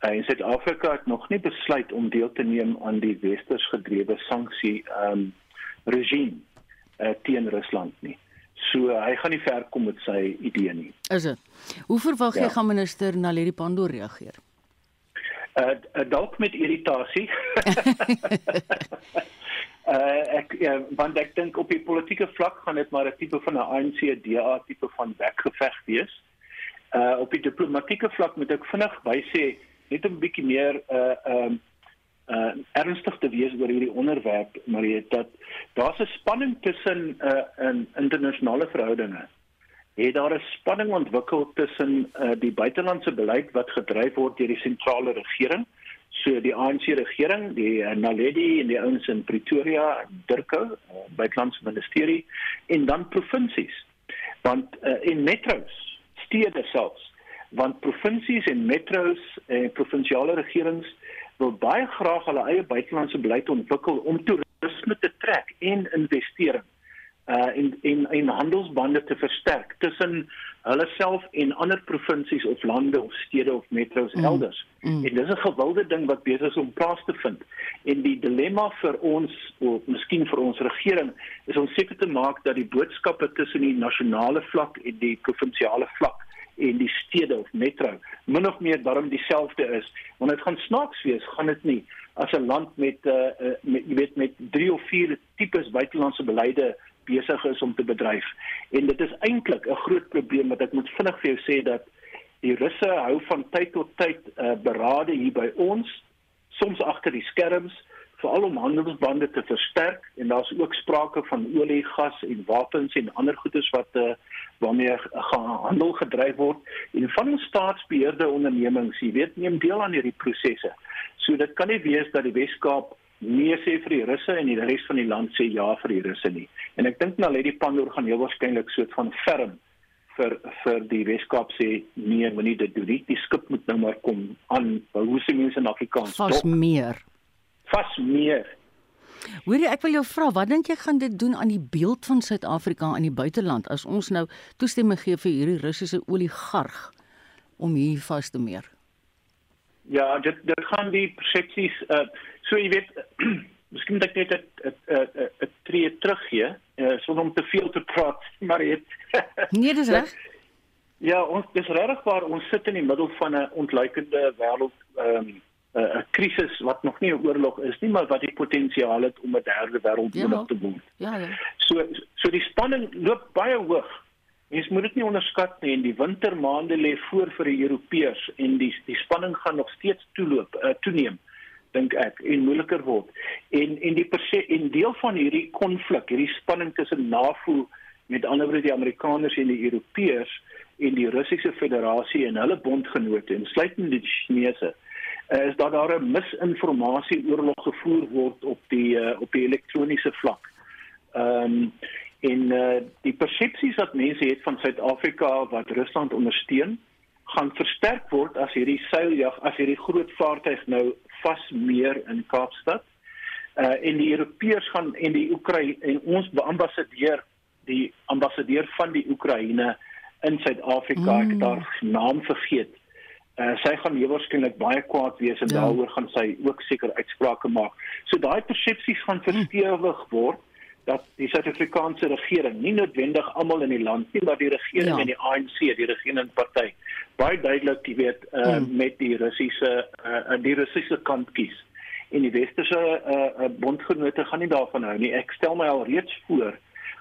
Uh, en Suid-Afrika het nog nie besluit om deel te neem aan die westers gedrewe sanksie ehm um, regime uh, teen Rusland nie. So uh, hy gaan nie ver kom met sy idee nie. Is dit? Hoe verwag jy ja. gaan minister Naledi Pandor reageer? Uh, uh dalk met irritasie. uh ek ja, want ek dink op die politieke vlak gaan dit maar 'n tipe van 'n ANC DA tipe van weggeveg wees. Uh op die diplomatieke vlak moet ek vinnig bysê net 'n bietjie meer uh um uh ernstig te wees oor hierdie onderwerp maar jy dat daar's 'n spanning tussen uh in internasionale verhoudinge. Het daar 'n spanning ontwikkel tussen uh die buitelandse beleid wat gedryf word deur die sentrale regering, so die ANC regering, die uh, Naledi en die ouens in Pretoria, Durko, uh, buitelandse ministerie en dan provinsies. Want uh, in metros, stede selfs want provinsies en metros en provinsiale regerings wil baie graag hulle eie buitelandse beleid ontwikkel om toerisme te trek en investering uh in in in handelsbande te versterk tussen hulle self en ander provinsies of lande of stede of metros mm. elders. Mm. En dis 'n gewilde ding wat besig is om plaas te vind. En die dilemma vir ons of miskien vir ons regering is om seker te maak dat die boodskappe tussen die nasionale vlak en die provinsiale vlak en die stede of metro min of meer daarom dieselfde is. Want dit gaan snaaks wees gaan dit nie. As 'n land met uh met jy weet met 3 of 4 tipes buitelandse beleide besig is om te bedryf. En dit is eintlik 'n groot probleem wat ek moet vinnig vir jou sê dat die russe hou van tyd tot tyd uh berade hier by ons soms agter die skerms veral om handelsbande te versterk en daar's ook sprake van olie, gas en wapens en ander goederes wat uh, waarmee gehandel gedryf word en van staatsbeheerde ondernemings, jy weet, neem deel aan hierdie prosesse. So dit kan nie wees dat die Weskaap nee sê vir die Russe en die res van die land sê ja vir die Russe nie. En ek dink nou Lady Pandor gaan heel waarskynlik soort van ferm vir vir die Weskaap sê nee, moenie dit doen nie. Die skip moet nou maar kom aan. Hoe sê mense in Afrikaans? Vas meer. Vas meer. Hoorie, ek wil jou vra, wat dink jy gaan dit doen aan die beeld van Suid-Afrika in die buiteland as ons nou toestemming gee vir hierdie Russiese oligarg om hier vas te meer? Ja, dit dit gaan die persepsies uh so jy weet miskien dat ek net 'n 'n tree terug gee, uh, sonder om te veel te praat, maar dit Nee, dis reg. Ja, ons dis regtig waar ons sit in die middel van 'n ontluikende wêreld ehm um, 'n uh, krisis wat nog nie 'n oorlog is nie, maar wat die potensiaal het om 'n derde wêreldoorlog ja. te word. Ja, ja. So so die spanning loop baie hoog. Mens moet dit nie onderskat nie en die wintermaande lê voor vir die Europeërs en die die spanning gaan nog steeds toeloop, uh, toeneem dink ek en moeiliker word. En en die en deel van hierdie konflik, hierdie spanning tussen NAVO met ander woorde die Amerikaners en die Europeërs en die Russiese Federasie en hulle bondgenote, insluitend die Chinese uh, is dat daar 'n misinformasie oorlog gevoer word op die uh, op die elektroniese vlak. Ehm um, en uh, die persepsies wat mense het van Suid-Afrika wat Rusland ondersteun, gaan versterk word as hierdie seiljag, as hierdie groot vaartuig nou vasmeer in Kaapstad. Uh en die Europeërs gaan en die Oekraïne en ons ambassadeur, die ambassadeur van die Oekraïne in Suid-Afrika, mm. ek haar naam vergeet. Uh, sy gaan nie waarskynlik baie kwaad wees en ja. daaroor gaan sy ook seker uitsprake maak. So daai persepsies gaan verstewig word dat die Suid-Afrikaanse regering nie noodwendig almal in die land nie, maar die regering ja. en die ANC, die regerende party, baie duidelik, jy weet, uh, mm. met die Russiese uh, die Russiese kant kies. En die westerse uh, bondgenote gaan nie daarvan hou nie. Ek stel my al reeds voor.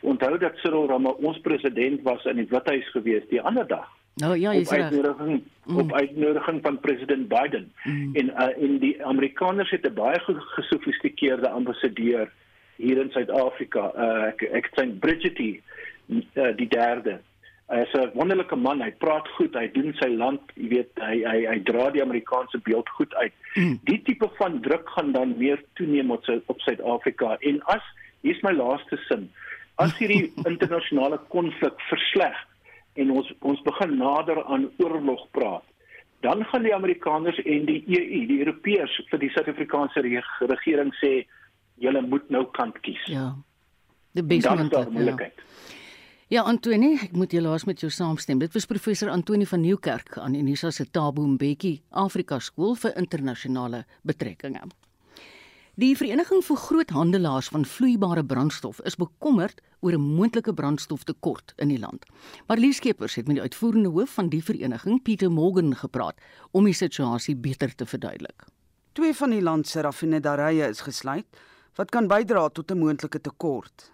Onthou dat Cyril Ramaphosa ons president was in die Withuis gewees die ander dag. Nou ja, jy sê mm. op uitnodiging van president Biden mm. en uh, en die Amerikaners het 'n baie gesofistikeerde ambassadeur hier in Suid-Afrika. Uh, ek ek sien Bridgetie uh, die derde. Hy is 'n wonderlike man. Hy praat goed. Hy doen sy land, jy weet, hy hy hy dra die Amerikaanse beeld goed uit. Mm. Die tipe van druk gaan dan meer toeneem op op Suid-Afrika. En as hier's my laaste sin. As hierdie internasionale konflik versleg en ons ons begin nader aan oorlog praat, dan gaan die Amerikaners en die EU, die Europeërs vir die Suid-Afrikaanse regering sê julle moet nou kant kies. Ja. Die beste moontlikheid. Ja. Ja, Antoni, ek moet julle met jou saamstem. Dit was professor Antoni van Nieuwkerk aan Unisa se Tabo Mbeki Afrika Skool vir Internasionale Betrekkinge. Die Vereniging vir Groothandelaars van Vloeibare Brandstof is bekommerd oor 'n moontlike brandstoftekort in die land. Marlies Skeepers het met die uitvoerende hoof van die vereniging, Pieter Morgan, gepraat om die situasie beter te verduidelik. Twee van die land se raffinerye is gesluit wat kan bydra tot 'n moontlike tekort.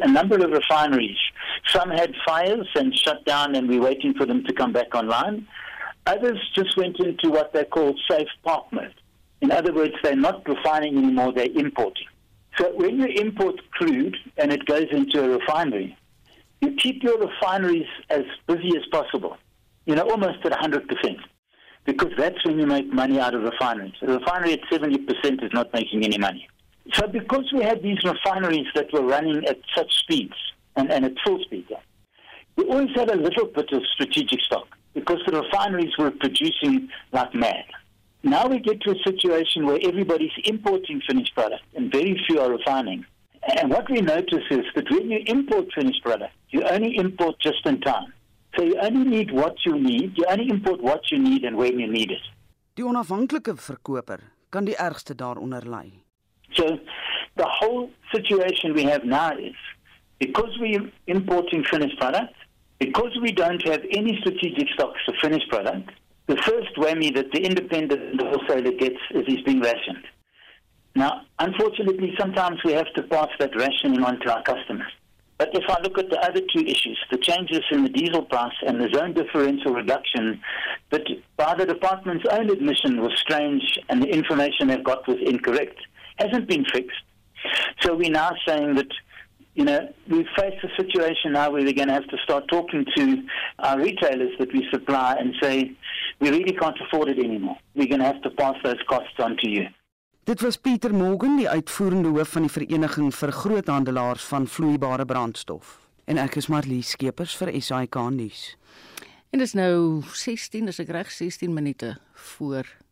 A number of refineries, some had fires and shut down and we're waiting for them to come back online. Others just went into what they call safe park mode. In other words, they're not refining anymore, they're importing. So when you import crude and it goes into a refinery, you keep your refineries as busy as possible, you know, almost at 100%, because that's when you make money out of refineries. A refinery at 70% is not making any money. So because we had these refineries that were running at such speeds and, and at full speed, we always had a little bit of strategic stock because the refineries were producing like mad. Now we get to a situation where everybody's importing finished product and very few are refining. And what we notice is that when you import finished product, you only import just in time. So you only need what you need, you only import what you need and when you need it. Die onafhanklike verkoper kan die ergste daaronder lê. So the whole situation we have now is because we're importing finished product, because we don't have any strategic stocks of finished product, the first whammy that the independent wholesaler gets is he's being rationed. Now, unfortunately, sometimes we have to pass that rationing on to our customers. But if I look at the other two issues, the changes in the diesel price and the zone differential reduction, that by the department's own admission was strange and the information they've got was incorrect, hasn't been fixed. So we're now saying that, you know, we face a situation now where we're going to have to start talking to our retailers that we supply and say, we really can't afford it anymore. We're going to have to pass those costs on to you. Dit was Pieter Morgan, die uitvoerende hoof van die Vereniging vir Groothandelaars van Vloeibare Brandstof. En ek is Marlie Skeepers vir SAK nuus. En dit is nou 16, as ek reg 16 minute voor 1.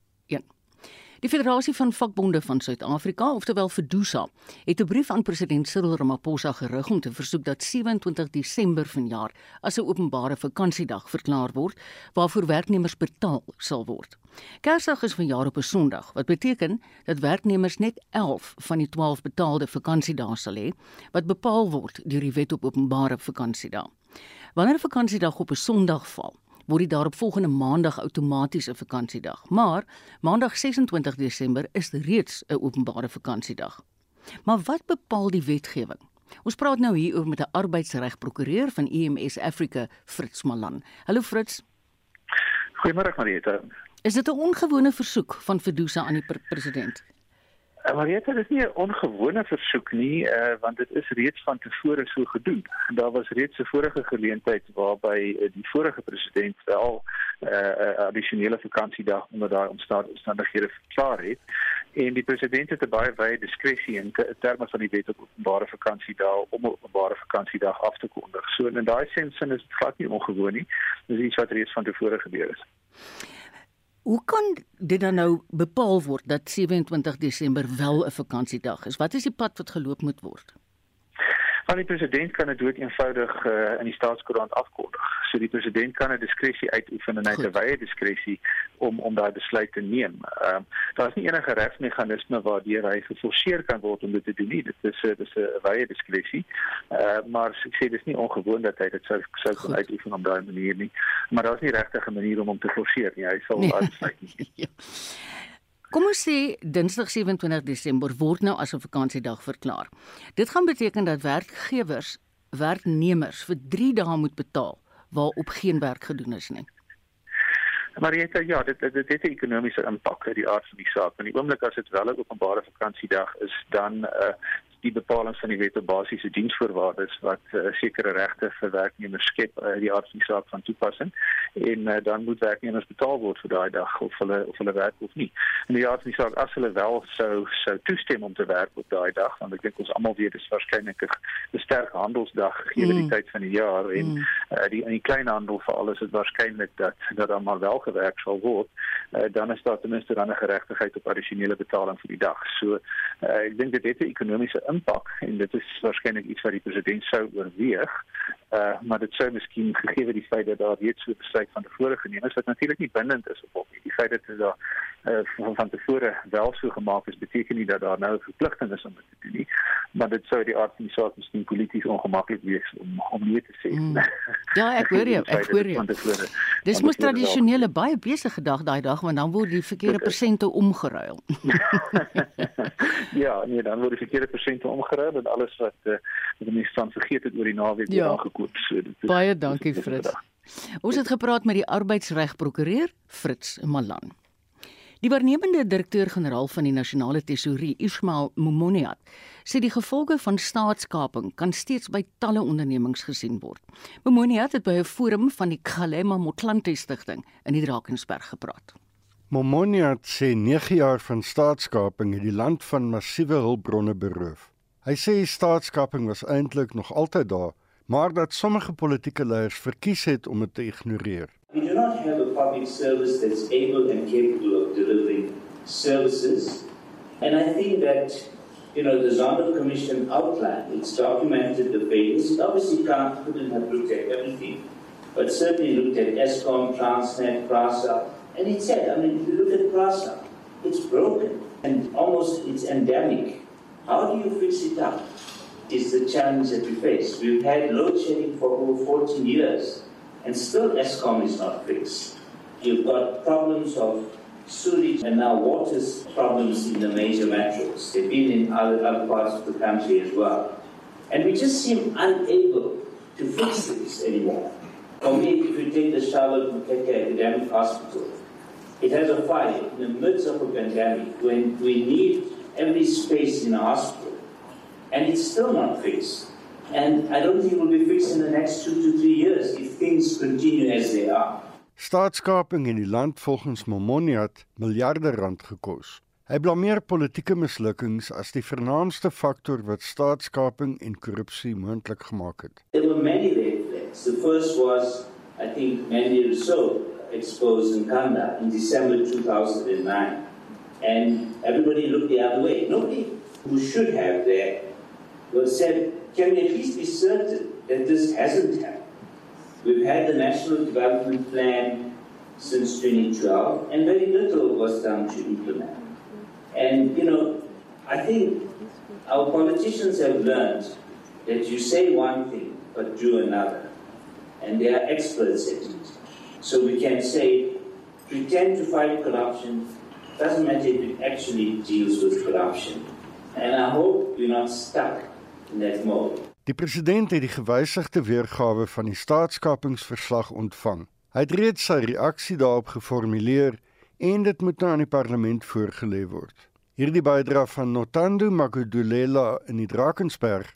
Die Federasie van Vakbonde van Suid-Afrika, oftewel FEDUSA, het 'n brief aan president Cyril Ramaphosa gerig om te versoek dat 27 Desember vanjaar as 'n openbare vakansiedag verklaar word waarvoor werknemers betaal sal word. Kersdag is vanjaar op 'n Sondag, wat beteken dat werknemers net 11 van die 12 betaalde vakansiedae sal hê wat bepaal word deur die Wet op Openbare Vakansiedae. Wanneer 'n vakansiedag op 'n Sondag val, word die daaropvolgende maandag outomaties 'n vakansiedag. Maar maandag 26 Desember is reeds 'n openbare vakansiedag. Maar wat bepaal die wetgewing? Ons praat nou hier oor met 'n arbeidsregprokureur van EMS Africa, Fritz Malan. Hallo Fritz. Goeiemôre Marieta. Is dit 'n ongewone versoek van Fedusa aan die president? Maar dit is nie 'n ongewone versoek nie, uh, want dit is reeds van tevore so gedoen. Daar was reeds 'n vorige geleentheid waarby uh, die vorige president wel 'n uh, addisionele vakansiedag onder daai omstandighede verklaar het en die president het baie wye diskresie in terme van die wet op openbare vakansiedae om openbare vakansiedag af te kondig. So in daai sin sin is dit glad nie ongewoon nie. Dis iets wat reeds van tevore gebeur het. Hoe kan dit dan nou bepaal word dat 27 Desember wel 'n vakansiedag is? Wat is die pad wat geloop moet word? Want die president kan dit dood eenvoudig uh, in die staatskoerant afkondig. So die president kan 'n diskresie uitoefen en hy het 'n wye diskresie om om daai besluit te neem. Ehm uh, daar is nie enige regsmeganisme waardeur hy geforseer kan word om dit te doen nie. Dit is 'n dis 'n wye diskresie. Uh eh, maar ek sê dis nie ongewoon dat hy dit sou sou kan uitoefen op daai manier nie. Maar daar is nie regtig 'n manier om hom te forceer nie. Hy sal nee. uitsluit nie. ja. Kom ons sê Dinsdag 27 Desember word nou as 'n vakansiedag verklaar. Dit gaan beteken dat werkgewers werknemers vir 3 dae moet betaal waarop geen werk gedoen is nie. Marieta, ja, dit dit dit het 'n ekonomiese impak uit die aard van die saak. In die oomblik as dit wel 'n openbare vakansiedag is, dan uh, die bepalinge van die wet op basiese diensvoorwaardes wat uh, sekere regte vir werknemers skep uh, die aard van die saak van toepassing en uh, dan moet werknemers betaal word vir daai dag of hulle of hulle werk of nie. En die aard van die saak as hulle wel sou sou toestem om te werk op daai dag want ek dink ons almal weet dis waarskynlik 'n sterk handelsdag gegee mm. die tyd van die jaar en mm. uh, die in die kleinhandel vir alles is waarskynlik dat dat dan maar wel gewerk sal word. Uh, dan is daar ten minste dan 'n geregtigheid op addisionele betaling vir die dag. So uh, ek dink dit het 'n ekonomiese impak en dit is waarskynlik iets wat die president sou oorweeg. Uh maar dit sou miskien gegee die feit dat daar reeds so 'n besluit van tevore geneem is wat natuurlik nie bindend is op hom nie. Die feit dat dit daar uh, van, van tevore wel so gemaak is beteken nie dat daar nou 'n verpligting is om dit te doen nie. Maar dit sou die aard van die saak miskien polities ongemaklik wees om om nie te sê. Mm. Ja, ek hoor jou, ek hoor jou. Dis mos tradisionele baie besige dag daai dag want dan word die verkeerde persente omgeruil. ja, nee, dan word die verkeerde persente omgeruil en alles wat uh, wat mense van vergeet het oor die naweek ja. aangekoop. So dit is Baie dankie Fritz. Ons het gepraat met die arbeidsregprokureur Fritz Malan. Die waarnemende direkteur-generaal van die nasionale tesourie, Ismail Momoniat, sê die gevolge van staatskaping kan steeds by talle ondernemings gesien word. Momoniat het by 'n forum van die Kgalema Motlanthe Stichting in die Drakensberg gepraat. Momoniat sê 9 jaar van staatskaping het die land van massiewe hulpbronne beroof. Hy sê staatskaping was eintlik nog altyd daar, maar dat sommige politieke leiers verkies het om dit te ignoreer. We do not have a public service that's able and capable of delivering services. And I think that, you know, the Zondo Commission outlined, it's documented the failures. It obviously can't, couldn't have looked at everything, but certainly looked at ESCOM, Transnet, PRASA. And it said, I mean, if you look at PRASA, it's broken and almost it's endemic. How do you fix it up? Is the challenge that we face. We've had load shedding for over 14 years, and still ESCOM is not fixed. You've got problems of sewage and now water problems in the major metros. They've been in other, other parts of the country as well. And we just seem unable to fix this anymore. For me, if you take the Charlotte Mukeke Academic Hospital, it has a fire in the midst of a pandemic when we need every space in a hospital. And it's still not fixed. And I don't think it will be fixed in the next two to three years if things continue as they are. Staatskaping in die land volgens Momoniat miljarde rand gekos. Hy blameer politieke mislukkings as die vernaamste faktor wat staatskaping en korrupsie moontlik gemaak het. There were many red flags. The first was I think Mandy Rousseau exposed in Kanda in December 2009. And everybody looked the other way. Nobody who should have there was said, can we at least be certain that this hasn't happened? We've had the National Development Plan since 2012, and very little was done to implement. And, you know, I think our politicians have learned that you say one thing, but do another. And they are experts at it. So we can say, pretend to fight corruption, doesn't matter if it actually deals with corruption. And I hope we're not stuck that mode. Die president het die gewysigde weergawe van die staatskapingsverslag ontvang. Hy het reeds sy reaksie daarop geformuleer en dit moet nou aan die parlement voorgelê word. Hierdie bydra van Notando Magudulela in die Drakensberg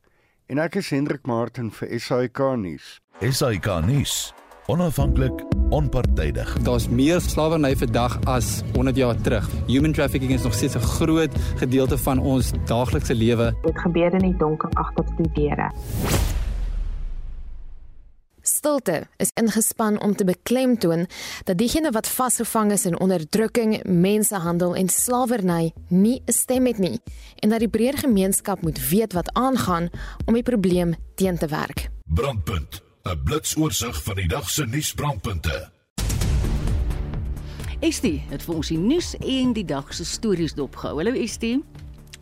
en ek is Hendrik Martin vir SAK nuus. SAK nuus. Onafhanklik, onpartydig. Daar's meer slawerny vandag as 100 jaar terug. Human trafficking is nog steeds 'n groot gedeelte van ons daaglikse lewe. Dit gebeur in die donker agter die deure. Stilte is ingespan om te beklemtoon dat diegene wat vasgevang is in onderdrukking, mensenhandel en slawerny nie 'n stem het nie en dat die breër gemeenskap moet weet wat aangaan om die probleem teen te werk. Brandpunt, 'n blitsoorsig van die dag se nuusbrandpunte. Estie het vir ons die nuus en die dag se stories dopgehou. Hallo Estie.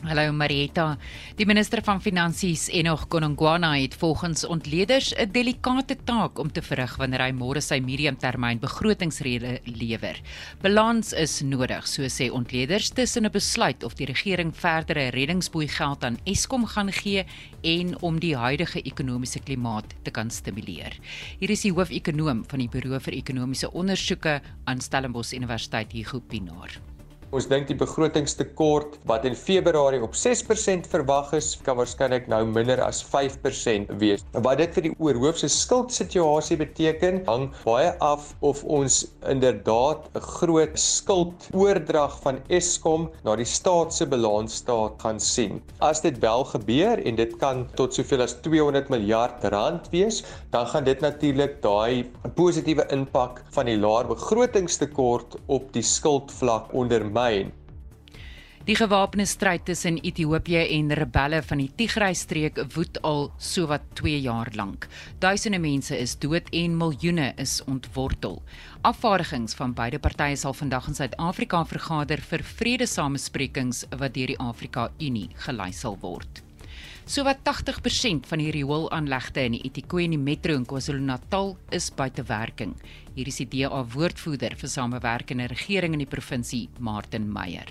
Hallo Marieta. Die minister van Finansies Enoch Konongwana het volgens ontleeders 'n delikate taak om te verrig wanneer hy môre sy mediumtermyn begrotingsrede lewer. Balans is nodig, so sê ontleeders, tussen 'n besluit of die regering verdere reddingsboei geld aan Eskom gaan gee en om die huidige ekonomiese klimaat te kan stimuleer. Hier is die hoof-ekonoom van die Buro vir Ekonomiese Ondersoeke aan Stellenbosch Universiteit, Hugo Pinaar. Ons dink die begrotingstekort wat in Februarie op 6% verwag is, kan waarskynlik nou minder as 5% wees. Wat dit vir die oorhoofse skuldsituasie beteken, hang baie af of ons inderdaad 'n groot skuldoordrag van Eskom na die staat se balansstaat gaan sien. As dit wel gebeur en dit kan tot soveel as 200 miljard rand wees, dan gaan dit natuurlik daai positiewe impak van die laer begrotingstekort op die skuldvlak ondermyn ondermyn. Die gewapende stryd tussen Ethiopië en rebelle van die Tigray-streek woed al sowat 2 jaar lank. Duisende mense is dood en miljoene is ontwortel. Afvaardigings van beide partye sal vandag in Suid-Afrika vergader vir vredesamesprekings wat deur die Afrika Unie gelei sal word. Sowat 80% van die rioolaanlegte in die eThekwini Metro in KwaZulu-Natal is buite werking. Hier is die DA woordvoerder vir samewerkende regering in die provinsie, Martin Meyer.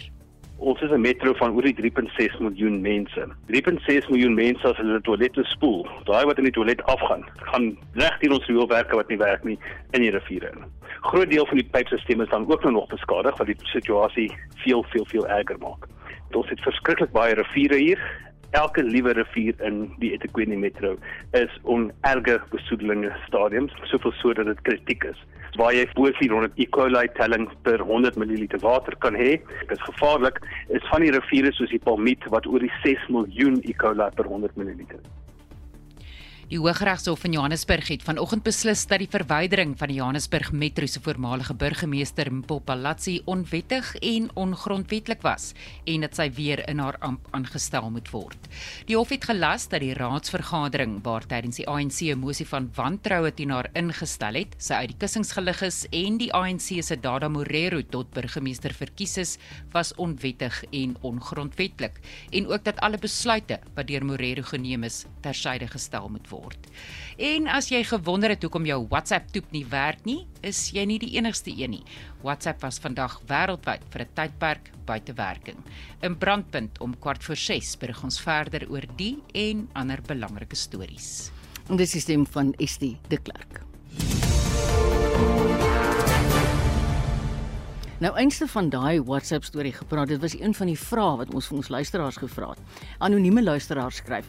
Ons is 'n metro van oor die 3.6 miljoen mense. 3.6 miljoen mense as hulle toilette spoel, daai wat in die toilet afgaan, gaan reg teen ons rioolwerke wat nie werk nie in die riviere in. Groot deel van die pypstelsels is dan ook nou nog beskadig wat die situasie veel veel veel erger maak. Ons het verskriklik baie riviere hier elke liewe rivier in die eThekwini metro is on erge besoedelinge stadiums, soveel so dat dit kritiek is. Waar jy bo 400 E. coli telling per 100 ml water kan hê, is gevaarlik, is van die riviere soos die Palmiet wat oor die 6 miljoen E. coli per 100 ml. Die Hooggeregshof in Johannesburg het vanoggend beslis dat die verwydering van die Johannesburg Metro se voormalige burgemeester Mpopalatsi onwettig en ongrondwetlik was en dat sy weer in haar amp aangestel moet word. Die hof het gelas dat die raadsvergadering waar tydens die ANC 'n mosie van wantroue teen haar ingestel het, sy uit die kussings gelig is en die ANC se Dada Morero tot burgemeester verkies is, was onwettig en ongrondwetlik en ook dat alle besluite wat deur Morero geneem is, tersyde gestel moet word word. En as jy gewonder het hoekom jou WhatsApp toep nie werk nie, is jy nie die enigste een nie. WhatsApp was vandag wêreldwyd vir 'n tydperk buite werking. In brandpunt om kwart voor 6 berig ons verder oor die en ander belangrike stories. En dis die stem van Estie de Klerk. Nou eenste van daai WhatsApp storie gepraat. Dit was een van die vrae wat ons vir ons luisteraars gevra het. Anonieme luisteraars skryf: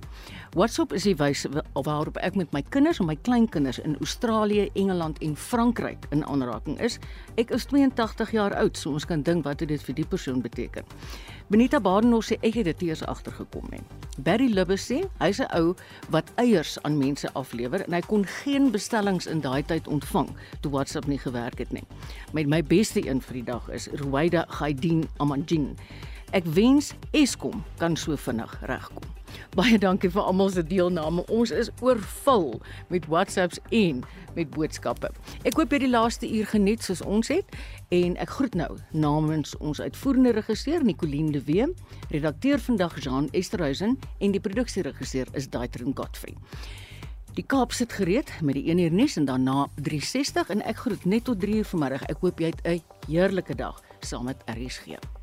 WhatsApp is die wyse waarop ek met my kinders en my kleinkinders in Australië, Engeland en Frankryk in aanraking is. Ek is 82 jaar oud, so ons kan dink wat dit vir die persoon beteken. Benita Badenhorst sê ek het dit eers agtergekom nie. Barry Lubbers sê hy's 'n ou wat eiers aan mense aflewer en hy kon geen bestellings in daai tyd ontvang toe WhatsApp nie gewerk het nie. Met my beste een vir die dag is Ruwaida Gaidin Amanjin. Ek wens Eskom kan so vinnig regkom. Baie dankie vir almal se deelname. Ons is oorvul met WhatsApps en met boodskappe. Ek hoop jy die laaste uur geniet soos ons het en ek groet nou namens ons uitvoerende regisseur Nicoline de Wee, redakteur vandag Jean Esterhuizen en die produksieregisseur is Daitrin Godfrey. Die Kaap sit gereed met die 1 uur nuus en daarna 360 en ek groet net tot 3 uur vanmiddag. Ek hoop jy het 'n heerlike dag saam met RSG.